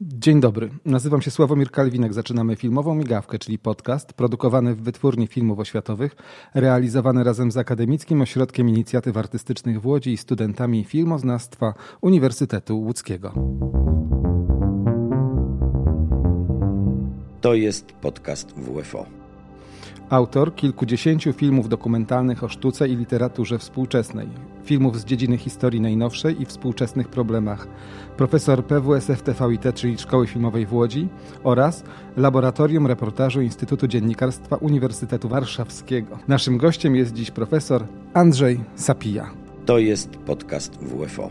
Dzień dobry, nazywam się Sławomir Kalwinek. Zaczynamy filmową migawkę, czyli podcast produkowany w Wytwórni Filmów Oświatowych, realizowany razem z Akademickim Ośrodkiem Inicjatyw Artystycznych w Łodzi i studentami filmoznawstwa Uniwersytetu Łódzkiego. To jest podcast WFO. Autor kilkudziesięciu filmów dokumentalnych o sztuce i literaturze współczesnej, filmów z dziedziny historii najnowszej i współczesnych problemach, profesor PWSF TVIT, czyli Szkoły Filmowej w Łodzi oraz Laboratorium Reportażu Instytutu Dziennikarstwa Uniwersytetu Warszawskiego. Naszym gościem jest dziś profesor Andrzej Sapija. To jest podcast WFO.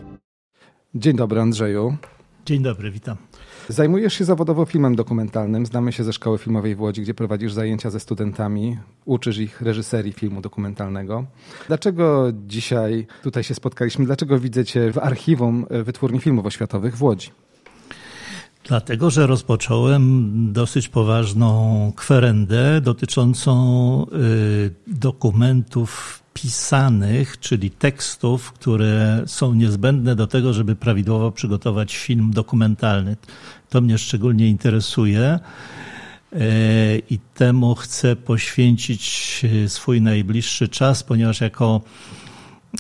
Dzień dobry Andrzeju. Dzień dobry, witam. Zajmujesz się zawodowo filmem dokumentalnym. Znamy się ze Szkoły Filmowej w Łodzi, gdzie prowadzisz zajęcia ze studentami, uczysz ich reżyserii filmu dokumentalnego. Dlaczego dzisiaj tutaj się spotkaliśmy? Dlaczego widzę Cię w archiwum Wytwórni Filmów Oświatowych w Łodzi? Dlatego, że rozpocząłem dosyć poważną kwerendę dotyczącą y, dokumentów pisanych, czyli tekstów, które są niezbędne do tego, żeby prawidłowo przygotować film dokumentalny. To mnie szczególnie interesuje e, i temu chcę poświęcić e, swój najbliższy czas, ponieważ jako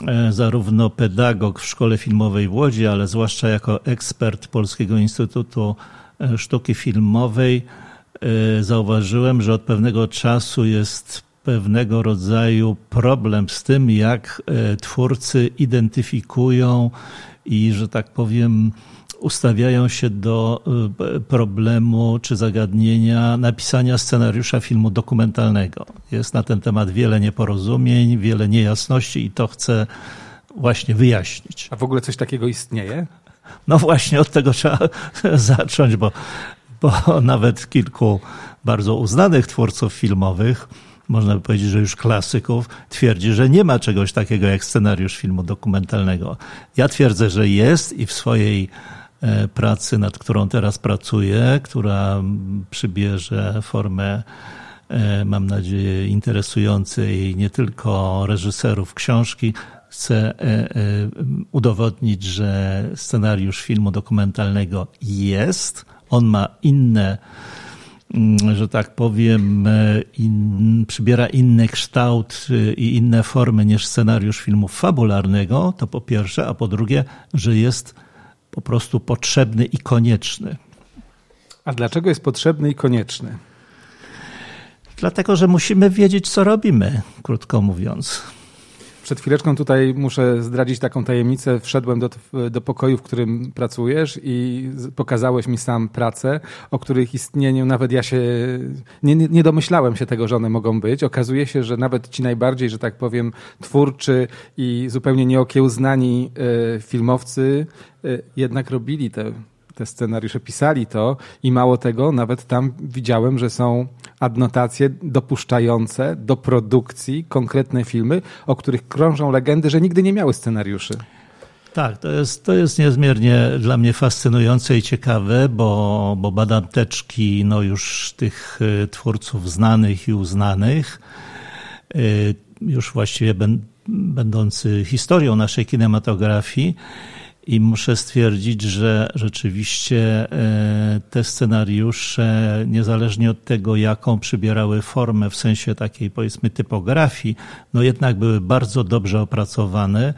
e, zarówno pedagog w Szkole Filmowej w Łodzi, ale zwłaszcza jako ekspert Polskiego Instytutu Sztuki Filmowej zauważyłem, że od pewnego czasu jest pewnego rodzaju problem z tym, jak e, twórcy identyfikują i, że tak powiem, ustawiają się do e, problemu czy zagadnienia napisania scenariusza filmu dokumentalnego. Jest na ten temat wiele nieporozumień, wiele niejasności i to chcę właśnie wyjaśnić. A w ogóle coś takiego istnieje? No właśnie od tego trzeba zacząć, bo, bo nawet kilku bardzo uznanych twórców filmowych można by powiedzieć, że już klasyków, twierdzi, że nie ma czegoś takiego jak scenariusz filmu dokumentalnego. Ja twierdzę, że jest i w swojej e, pracy, nad którą teraz pracuję, która przybierze formę, e, mam nadzieję, interesującej nie tylko reżyserów książki, chcę e, udowodnić, że scenariusz filmu dokumentalnego jest. On ma inne że tak powiem, e, in, przybiera inny kształt e, i inne formy niż scenariusz filmu fabularnego, to po pierwsze, a po drugie, że jest po prostu potrzebny i konieczny. A dlaczego jest potrzebny i konieczny? Dlatego, że musimy wiedzieć, co robimy, krótko mówiąc. Przed chwileczką tutaj muszę zdradzić taką tajemnicę. Wszedłem do, do pokoju, w którym pracujesz i pokazałeś mi sam pracę, o których istnieniu nawet ja się nie, nie domyślałem się tego, że one mogą być. Okazuje się, że nawet ci najbardziej, że tak powiem, twórczy i zupełnie nieokiełznani y, filmowcy y, jednak robili te te scenariusze, pisali to i mało tego, nawet tam widziałem, że są adnotacje dopuszczające do produkcji konkretne filmy, o których krążą legendy, że nigdy nie miały scenariuszy. Tak, to jest, to jest niezmiernie dla mnie fascynujące i ciekawe, bo, bo badam teczki no już tych y, twórców znanych i uznanych, y, już właściwie będący historią naszej kinematografii. I muszę stwierdzić, że rzeczywiście e, te scenariusze, niezależnie od tego, jaką przybierały formę w sensie takiej powiedzmy typografii, no jednak były bardzo dobrze opracowane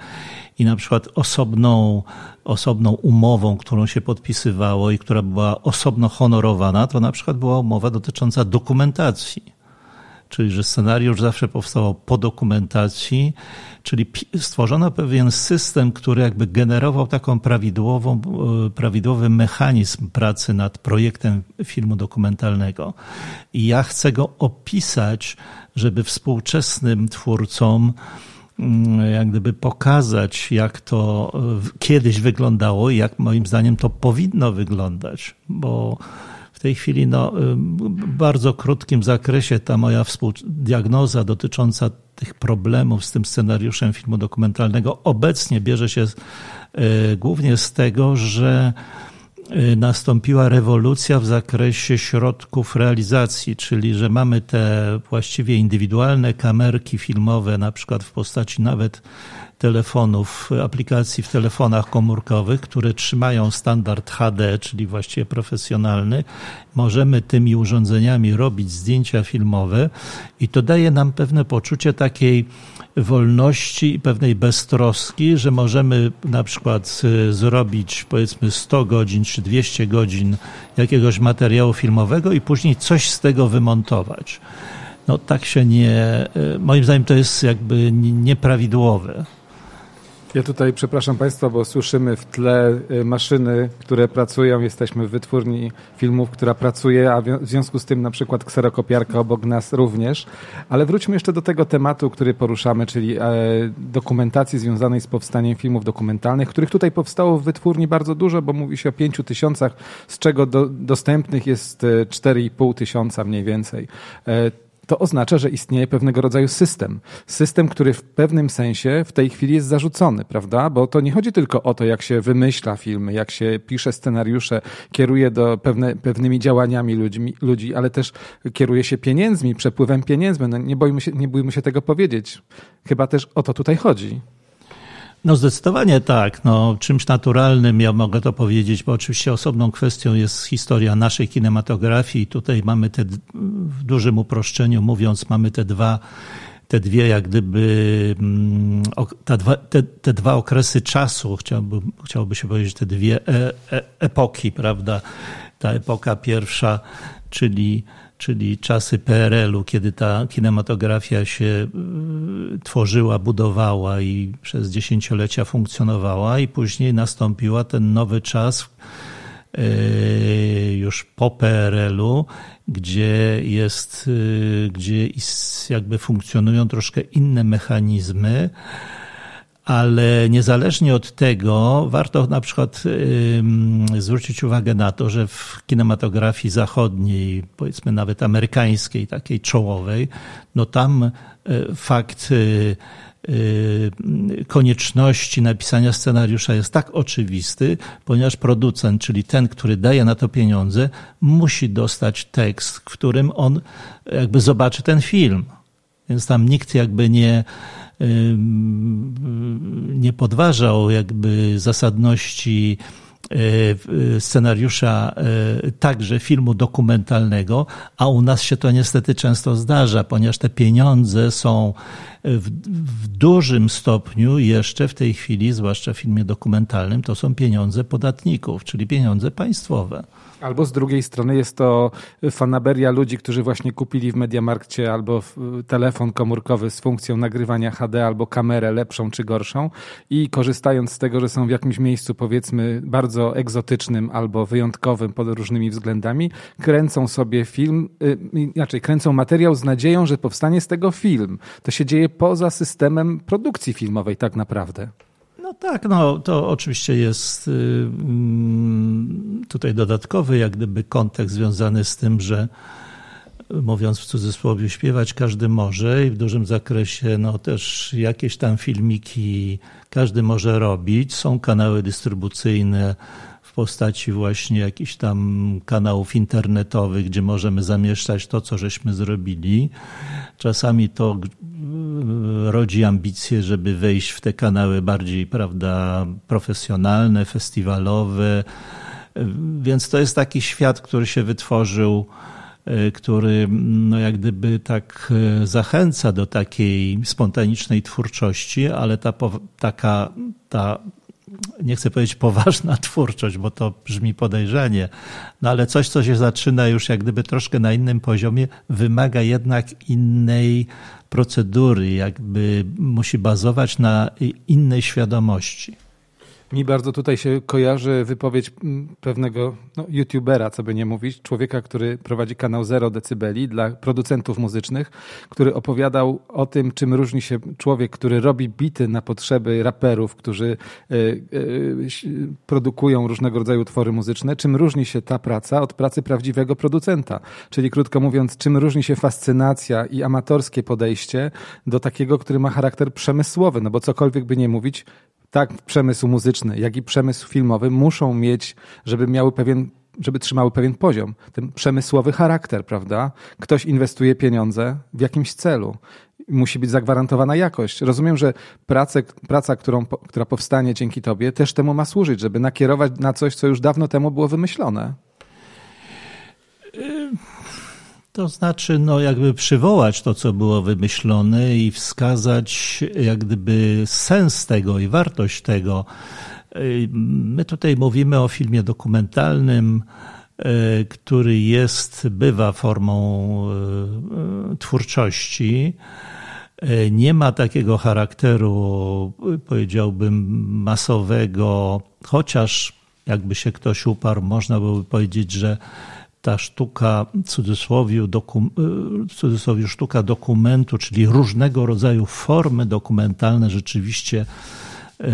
i na przykład osobną, osobną umową, którą się podpisywało i która była osobno honorowana, to na przykład była umowa dotycząca dokumentacji czyli że scenariusz zawsze powstawał po dokumentacji, czyli stworzono pewien system, który jakby generował taką prawidłową, e, prawidłowy mechanizm pracy nad projektem filmu dokumentalnego. I ja chcę go opisać, żeby współczesnym twórcom mm, jak gdyby pokazać, jak to kiedyś wyglądało i jak moim zdaniem to powinno wyglądać, bo w tej chwili no, w bardzo krótkim zakresie ta moja diagnoza dotycząca tych problemów z tym scenariuszem filmu dokumentalnego obecnie bierze się e, głównie z tego, że e, nastąpiła rewolucja w zakresie środków realizacji, czyli że mamy te właściwie indywidualne kamerki filmowe, na przykład w postaci nawet telefonów, aplikacji w telefonach komórkowych, które trzymają standard HD, czyli właściwie profesjonalny. Możemy tymi urządzeniami robić zdjęcia filmowe i to daje nam pewne poczucie takiej wolności i pewnej beztroski, że możemy na przykład y, zrobić powiedzmy 100 godzin czy 200 godzin jakiegoś materiału filmowego i później coś z tego wymontować. No tak się nie, y, moim zdaniem to jest jakby nieprawidłowe. Ja tutaj przepraszam Państwa, bo słyszymy w tle y, maszyny, które pracują. Jesteśmy w wytwórni filmów, która pracuje, a w związku z tym na przykład kserokopiarka obok nas również. Ale wróćmy jeszcze do tego tematu, który poruszamy, czyli e, dokumentacji związanej z powstaniem filmów dokumentalnych, których tutaj powstało w wytwórni bardzo dużo, bo mówi się o pięciu tysiącach, z czego do, dostępnych jest 4,5 e, tysiąca mniej więcej. To oznacza, że istnieje pewnego rodzaju system. System, który w pewnym sensie w tej chwili jest zarzucony, prawda? Bo to nie chodzi tylko o to, jak się wymyśla filmy, jak się pisze scenariusze, kieruje do pewne, pewnymi działaniami ludźmi, ludzi, ale też kieruje się pieniędzmi, przepływem pieniędzmi. No nie, bójmy się, nie bójmy się tego powiedzieć. Chyba też o to tutaj chodzi. No zdecydowanie tak. No, czymś naturalnym, ja mogę to powiedzieć, bo oczywiście osobną kwestią jest historia naszej kinematografii. Tutaj mamy te, w dużym uproszczeniu mówiąc, mamy te dwa te dwie, jak gdyby, mm, dwa, te, te dwa okresy czasu, chciałby, chciałoby się powiedzieć, te dwie e, e, epoki, prawda? Ta epoka pierwsza, czyli czyli czasy PRL-u, kiedy ta kinematografia się y, tworzyła, budowała i przez dziesięciolecia funkcjonowała, i później nastąpiła ten nowy czas y, już po PRL-u, gdzie jest, y, gdzie jakby funkcjonują troszkę inne mechanizmy ale niezależnie od tego warto na przykład zwrócić uwagę na to, że w kinematografii zachodniej, powiedzmy nawet amerykańskiej, takiej czołowej, no tam e, fakt e, e, konieczności napisania scenariusza jest tak oczywisty, ponieważ producent, czyli ten, który daje na to pieniądze, musi dostać tekst, w którym on jakby zobaczy ten film. Więc tam nikt jakby nie, nie podważał jakby zasadności e, scenariusza e, także filmu dokumentalnego, a u nas się to niestety często zdarza, ponieważ te pieniądze są w, w, dużym stopniu jeszcze w tej chwili, zwłaszcza w filmie dokumentalnym, to są pieniądze podatników, czyli pieniądze państwowe. Albo z drugiej strony jest to fanaberia ludzi, którzy właśnie kupili w Mediamarkcie albo telefon komórkowy z funkcją nagrywania HD albo kamerę lepszą czy gorszą i korzystając z tego, że są w jakimś miejscu powiedzmy bardzo egzotycznym albo wyjątkowym pod różnymi względami, kręcą sobie film, y, inaczej kręcą materiał z nadzieją, że powstanie z tego film. To się dzieje poza systemem produkcji filmowej tak naprawdę. No tak, no to oczywiście jest y, mm, tutaj dodatkowy jak gdyby kontekst związany z tym, że mówiąc w cudzysłowie, śpiewać każdy może i w dużym zakresie no też jakieś tam filmiki każdy może robić. Są kanały dystrybucyjne w postaci właśnie jakichś tam kanałów internetowych, gdzie możemy zamieszczać to, co żeśmy zrobili. Czasami to rodzi ambicje, żeby wejść w te kanały bardziej, prawda, profesjonalne, festiwalowe. Więc to jest taki świat, który się wytworzył, e, który no jak gdyby tak e, zachęca do takiej spontanicznej twórczości, ale ta taka ta nie chcę powiedzieć poważna twórczość, bo to brzmi podejrzanie, no ale coś, co się zaczyna już jak gdyby troszkę na innym poziomie, wymaga jednak innej procedury, jakby musi bazować na innej świadomości. Mi bardzo tutaj się kojarzy wypowiedź mm, pewnego no, youtubera, co by nie mówić, człowieka, który prowadzi kanał Zero Decybeli dla producentów muzycznych, który opowiadał o tym, czym różni się człowiek, który robi bity na potrzeby raperów, którzy y, y, produkują różnego rodzaju utwory muzyczne, czym różni się ta praca od pracy prawdziwego producenta. Czyli krótko mówiąc, czym różni się fascynacja i amatorskie podejście do takiego, który ma charakter przemysłowy, no bo cokolwiek by nie mówić, tak przemysł muzyczny, jak i przemysł filmowy muszą mieć, żeby miały pewien żeby trzymały pewien poziom, ten przemysłowy charakter, prawda? Ktoś inwestuje pieniądze w jakimś celu. musi być zagwarantowana jakość. Rozumiem, że pracę, praca, którą, która powstanie dzięki tobie, też temu ma służyć, żeby nakierować na coś, co już dawno temu było wymyślone. To znaczy, no, jakby przywołać to, co było wymyślone i wskazać, jak gdyby sens tego i wartość tego. My tutaj mówimy o filmie dokumentalnym, e, który jest, bywa formą e, twórczości. Nie ma takiego charakteru, powiedziałbym, masowego, chociaż jakby się ktoś uparł, można byłoby powiedzieć, że ta sztuka, w cudzysłowie, dokum, w cudzysłowie sztuka dokumentu, czyli różnego rodzaju formy dokumentalne rzeczywiście e,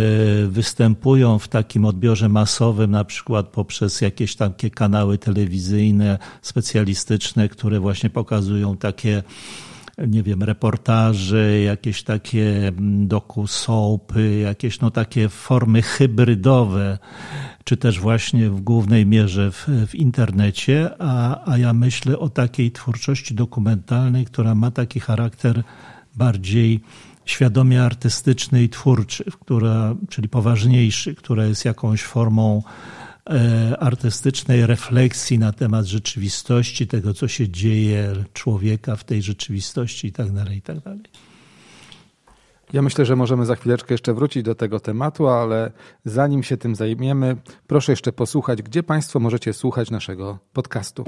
występują w takim odbiorze masowym, na przykład poprzez jakieś takie kanały telewizyjne, specjalistyczne, które właśnie pokazują takie nie wiem, reportaże, jakieś takie mm, doku-soapy, jakieś no takie formy hybrydowe, czy też właśnie w głównej mierze w, w internecie, a, a ja myślę o takiej twórczości dokumentalnej, która ma taki charakter bardziej świadomie artystyczny i twórczy, która, czyli poważniejszy, która jest jakąś formą artystycznej refleksji na temat rzeczywistości, tego, co się dzieje człowieka w tej rzeczywistości itd. Tak itd. Tak ja myślę, że możemy za chwileczkę jeszcze wrócić do tego tematu, ale zanim się tym zajmiemy, proszę jeszcze posłuchać, gdzie Państwo możecie słuchać naszego podcastu.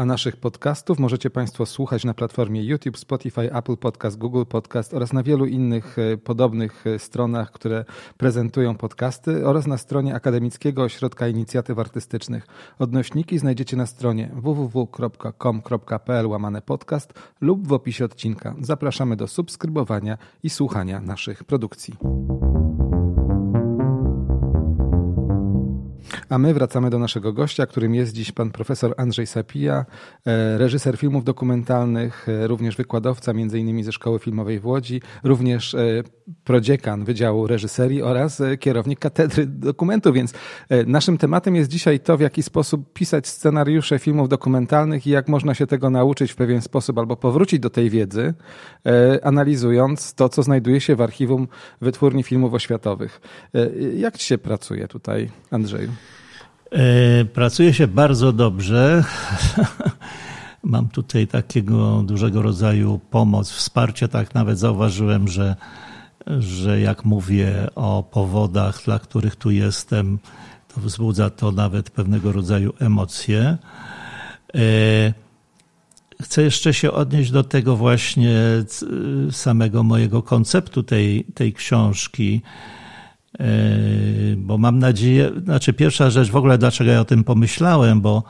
A naszych podcastów możecie Państwo słuchać na platformie YouTube, Spotify, Apple Podcast, Google Podcast oraz na wielu innych e, podobnych e, stronach, które prezentują podcasty oraz na stronie Akademickiego Ośrodka Inicjatyw Artystycznych. Odnośniki znajdziecie na stronie www.com.pl łamane podcast lub w opisie odcinka. Zapraszamy do subskrybowania i słuchania naszych produkcji. A my wracamy do naszego gościa, którym jest dziś pan profesor Andrzej Sapija, e, reżyser filmów dokumentalnych, e, również wykładowca między innymi ze Szkoły Filmowej w Łodzi, również e, prodziekan Wydziału Reżyserii oraz kierownik Katedry Dokumentu, więc naszym tematem jest dzisiaj to, w jaki sposób pisać scenariusze filmów dokumentalnych i jak można się tego nauczyć w pewien sposób albo powrócić do tej wiedzy, analizując to, co znajduje się w archiwum Wytwórni Filmów Oświatowych. Jak ci się pracuje tutaj, Andrzeju? E, pracuje się bardzo dobrze. Mam tutaj takiego dużego rodzaju pomoc, wsparcie. Tak nawet zauważyłem, że, że jak mówię o powodach, dla których tu jestem, to wzbudza to nawet pewnego rodzaju emocje. E, chcę jeszcze się odnieść do tego właśnie samego mojego konceptu tej, tej książki. Yy, bo mam nadzieję, znaczy pierwsza rzecz w ogóle, dlaczego ja o tym pomyślałem, bo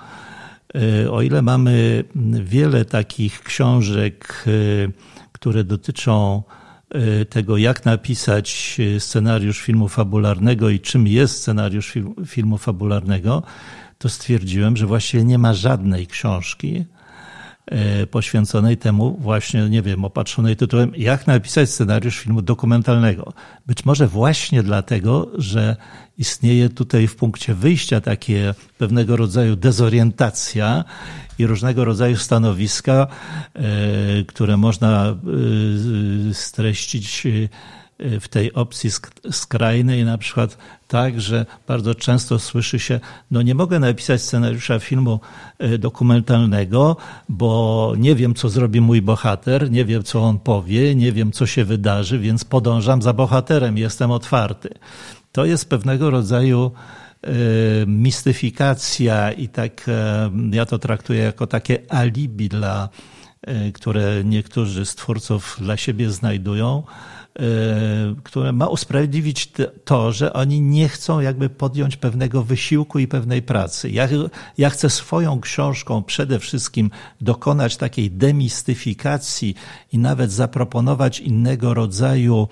yy, o ile mamy wiele takich książek, yy, które dotyczą tego, jak napisać scenariusz filmu fabularnego i czym jest scenariusz filmu fabularnego, to stwierdziłem, że właściwie nie ma żadnej książki, poświęconej temu właśnie, nie wiem, opatrzonej tytułem Jak napisać scenariusz filmu dokumentalnego. Być może właśnie dlatego, że istnieje tutaj w punkcie wyjścia takie pewnego rodzaju dezorientacja i różnego rodzaju stanowiska, e, które można e, streścić w tej opcji skrajnej, na przykład tak, że bardzo często słyszy się, no nie mogę napisać scenariusza filmu e, dokumentalnego, bo nie wiem, co zrobi mój bohater, nie wiem, co on powie, nie wiem, co się wydarzy, więc podążam za bohaterem, jestem otwarty. To jest pewnego rodzaju e, mistyfikacja i tak e, ja to traktuję jako takie alibi dla, które niektórzy z twórców dla siebie znajdują, które ma usprawiedliwić to, że oni nie chcą jakby podjąć pewnego wysiłku i pewnej pracy. Ja, ja chcę swoją książką przede wszystkim dokonać takiej demistyfikacji i nawet zaproponować innego rodzaju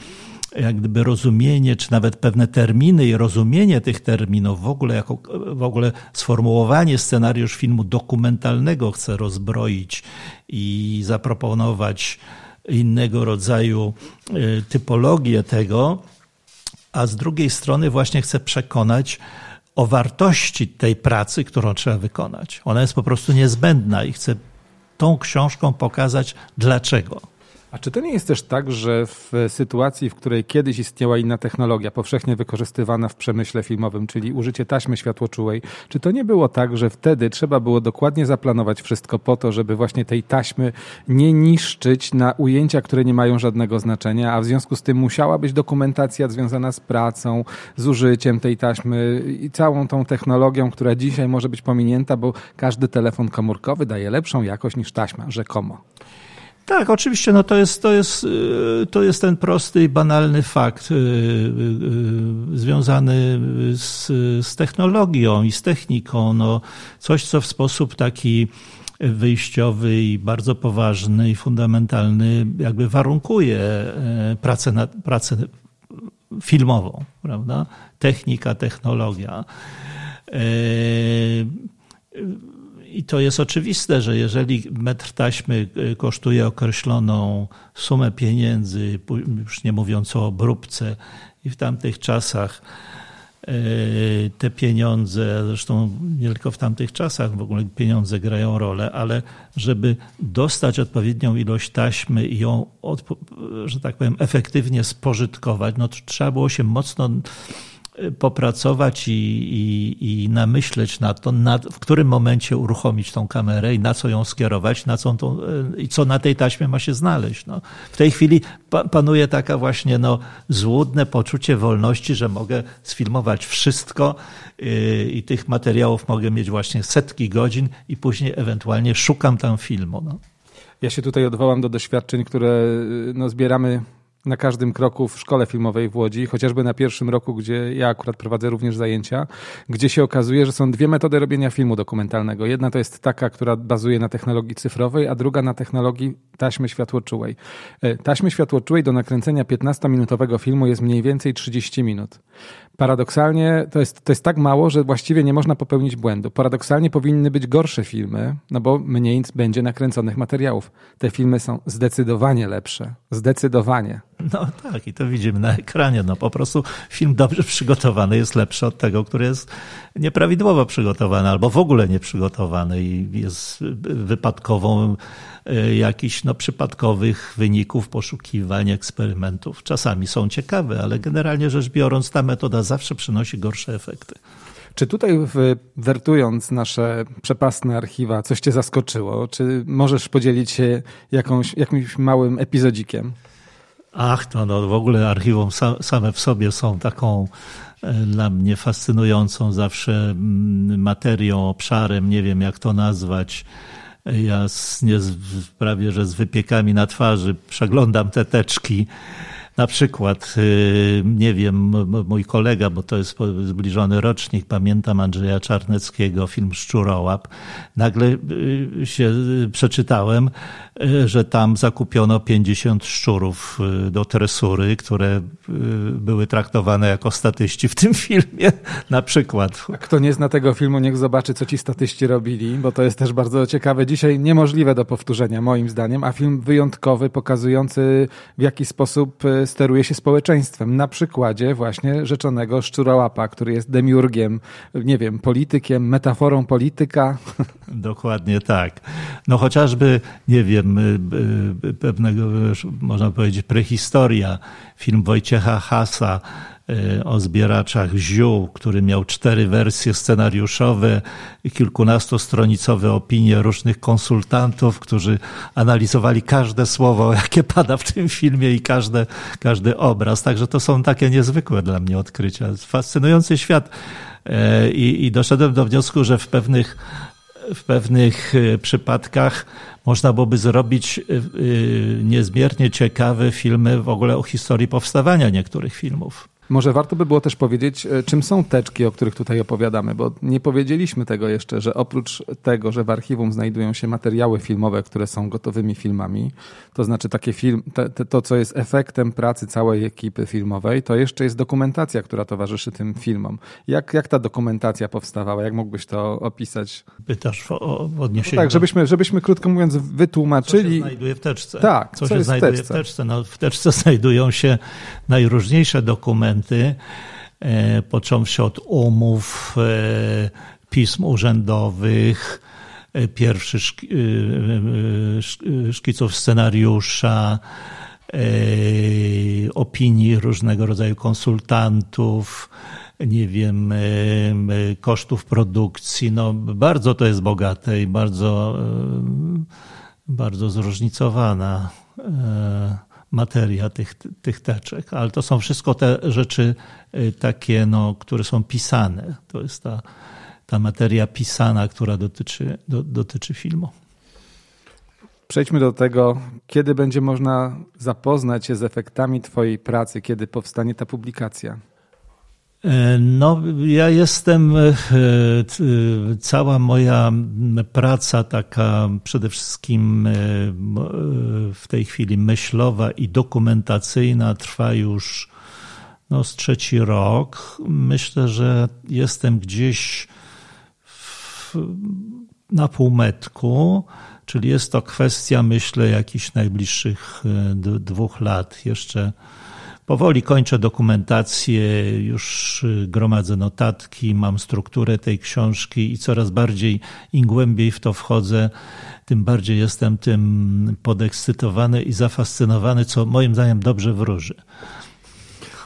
jak gdyby rozumienie, czy nawet pewne terminy i rozumienie tych terminów, w ogóle, jako, w ogóle sformułowanie scenariusz filmu dokumentalnego chcę rozbroić i zaproponować innego rodzaju e, typologię tego, a z drugiej strony właśnie chcę przekonać o wartości tej pracy, którą trzeba wykonać. Ona jest po prostu niezbędna i chcę tą książką pokazać dlaczego. A czy to nie jest też tak, że w sytuacji, w której kiedyś istniała inna technologia, powszechnie wykorzystywana w przemyśle filmowym, czyli użycie taśmy światłoczułej, czy to nie było tak, że wtedy trzeba było dokładnie zaplanować wszystko po to, żeby właśnie tej taśmy nie niszczyć na ujęcia, które nie mają żadnego znaczenia, a w związku z tym musiała być dokumentacja związana z pracą, z użyciem tej taśmy i całą tą technologią, która dzisiaj może być pominięta, bo każdy telefon komórkowy daje lepszą jakość niż taśma, rzekomo. Tak, oczywiście, no to jest, to jest, y, to jest ten prosty i banalny fakt y, y, związany z, z technologią i z techniką. No, coś, co w sposób taki wyjściowy i bardzo poważny i fundamentalny jakby warunkuje pracę, na, pracę filmową, prawda? Technika, technologia. I to jest oczywiste, że jeżeli metr taśmy e, kosztuje określoną sumę pieniędzy, już nie mówiąc o obróbce, i w tamtych czasach e, te pieniądze, zresztą nie tylko w tamtych czasach w ogóle pieniądze grają rolę, ale żeby dostać odpowiednią ilość taśmy i ją, że tak powiem, efektywnie spożytkować, no to trzeba było się mocno popracować i, i, i namyśleć na to, na, w którym momencie uruchomić tą kamerę i na co ją skierować, na co tą, e, i co na tej taśmie ma się znaleźć. No. W tej chwili panuje taka właśnie no, złudne poczucie wolności, że mogę sfilmować wszystko yy, i tych materiałów mogę mieć właśnie setki godzin i później ewentualnie szukam tam filmu. No. Ja się tutaj odwołam do doświadczeń, które no, zbieramy na każdym kroku w szkole filmowej w Łodzi, chociażby na pierwszym roku, gdzie ja akurat prowadzę również zajęcia, gdzie się okazuje, że są dwie metody robienia filmu dokumentalnego. Jedna to jest taka, która bazuje na technologii cyfrowej, a druga na technologii taśmy światłoczułej. E, taśmy światłoczułej do nakręcenia 15-minutowego filmu jest mniej więcej 30 minut. Paradoksalnie to jest, to jest tak mało, że właściwie nie można popełnić błędu. Paradoksalnie powinny być gorsze filmy, no bo mniej będzie nakręconych materiałów. Te filmy są zdecydowanie lepsze. Zdecydowanie. No tak, i to widzimy na ekranie. No po prostu film dobrze przygotowany jest lepszy od tego, który jest nieprawidłowo przygotowany albo w ogóle nieprzygotowany i jest wypadkową e, jakichś no, przypadkowych wyników poszukiwań, eksperymentów. Czasami są ciekawe, ale generalnie rzecz biorąc ta metoda zawsze przynosi gorsze efekty. Czy tutaj wertując nasze przepastne archiwa coś cię zaskoczyło? Czy możesz podzielić się jakąś, jakimś małym epizodzikiem? Ach, to no, w ogóle archiwum same w sobie są taką e, dla mnie fascynującą zawsze mm, materią, obszarem, nie wiem jak to nazwać. Ja z, nie, prawie że z wypiekami na twarzy przeglądam te teczki na przykład, y, nie wiem, mój kolega, bo to jest zbliżony rocznik, pamiętam Andrzeja Czarneckiego, film Szczurołap. Nagle y, się y, przeczytałem, że tam zakupiono 50 szczurów do tresury, które były traktowane jako statyści w tym filmie, na przykład. A kto nie zna tego filmu, niech zobaczy, co ci statyści robili, bo to jest też bardzo ciekawe. Dzisiaj niemożliwe do powtórzenia, moim zdaniem, a film wyjątkowy, pokazujący w jaki sposób steruje się społeczeństwem. Na przykładzie właśnie rzeczonego szczurołapa, który jest demiurgiem, nie wiem, politykiem, metaforą polityka. Dokładnie tak. No chociażby, nie wiem, y, y, pewnego, można powiedzieć, prehistoria, film Wojciecha Hasa, Y, o zbieraczach ziół, który miał cztery wersje scenariuszowe kilkunastostronicowe opinie różnych konsultantów, którzy analizowali każde słowo, jakie pada w tym filmie i każde, każdy obraz. Także to są takie niezwykłe dla mnie odkrycia. Fascynujący świat. Y, I, i doszedłem do wniosku, że w pewnych w pewnych y, przypadkach można byłoby zrobić niezmiernie ciekawe filmy w ogóle o historii powstawania niektórych filmów. Może warto by było też powiedzieć, e, czym są teczki, o których tutaj opowiadamy, bo nie powiedzieliśmy tego jeszcze, że oprócz tego, że w archiwum znajdują się materiały filmowe, które są gotowymi filmami, to znaczy takie film, te, to, co jest efektem pracy całej ekipy filmowej, to jeszcze jest dokumentacja, która towarzyszy tym filmom. Jak, jak ta dokumentacja powstawała? Jak mógłbyś to opisać? Pytasz o, o odniesienie no tak, żebyśmy, żebyśmy krótko mówiąc wytłumaczyli. Co się znajduje w teczce? Tak, co, co się znajduje w teczce? w teczce? No, w teczce znajdują się najróżniejsze dokumenty, dokumenty, e, począwszy od umów, e, pism urzędowych, pierwszy szkiców scenariusza, opinii różnego rodzaju konsultantów, nie wiem, kosztów produkcji. No, bardzo to jest bogate i bardzo, bardzo zróżnicowana materia tych, tych teczek, ale to są wszystko te rzeczy y, takie, no, które są pisane. To jest ta, ta materia pisana, która dotyczy, do, dotyczy filmu. Przejdźmy do tego, kiedy będzie można zapoznać się z efektami Twojej pracy, kiedy powstanie ta publikacja. E, no, ja jestem, e, cała moja praca taka przede wszystkim e, w tej chwili myślowa i dokumentacyjna trwa już no, z trzeci rok. Myślę, że jestem gdzieś w, na półmetku, czyli jest to kwestia, myślę, jakichś najbliższych dwóch lat jeszcze Powoli kończę dokumentację, już y, gromadzę notatki, mam strukturę tej książki i coraz bardziej, im głębiej w to wchodzę, tym bardziej jestem tym podekscytowany i zafascynowany, co moim zdaniem dobrze wróży.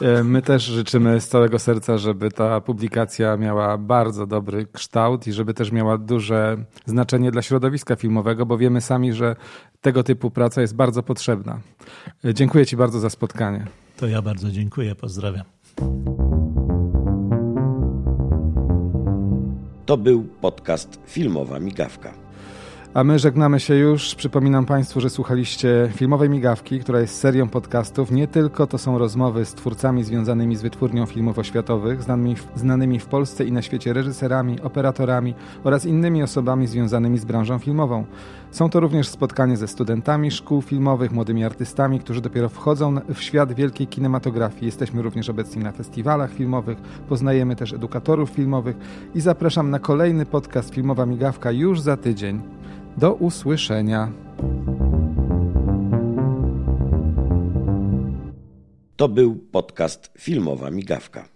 E, my też życzymy z całego serca, żeby ta publikacja miała bardzo dobry kształt i żeby też miała duże znaczenie dla środowiska filmowego, bo wiemy sami, że tego typu praca jest bardzo potrzebna. E, dziękuję Ci bardzo za spotkanie. To ja bardzo dziękuję, pozdrawiam. To był podcast Filmowa Migawka. A my żegnamy się już. Przypominam Państwu, że słuchaliście filmowej migawki, która jest serią podcastów. Nie tylko to są rozmowy z twórcami związanymi z wytwórnią filmów oświatowych, znanymi w, znanymi w Polsce i na świecie reżyserami, operatorami oraz innymi osobami związanymi z branżą filmową. Są to również spotkania ze studentami szkół filmowych, młodymi artystami, którzy dopiero wchodzą w świat wielkiej kinematografii. Jesteśmy również obecni na festiwalach filmowych, poznajemy też edukatorów filmowych i zapraszam na kolejny podcast Filmowa Migawka już za tydzień. Do usłyszenia. To był podcast Filmowa Migawka.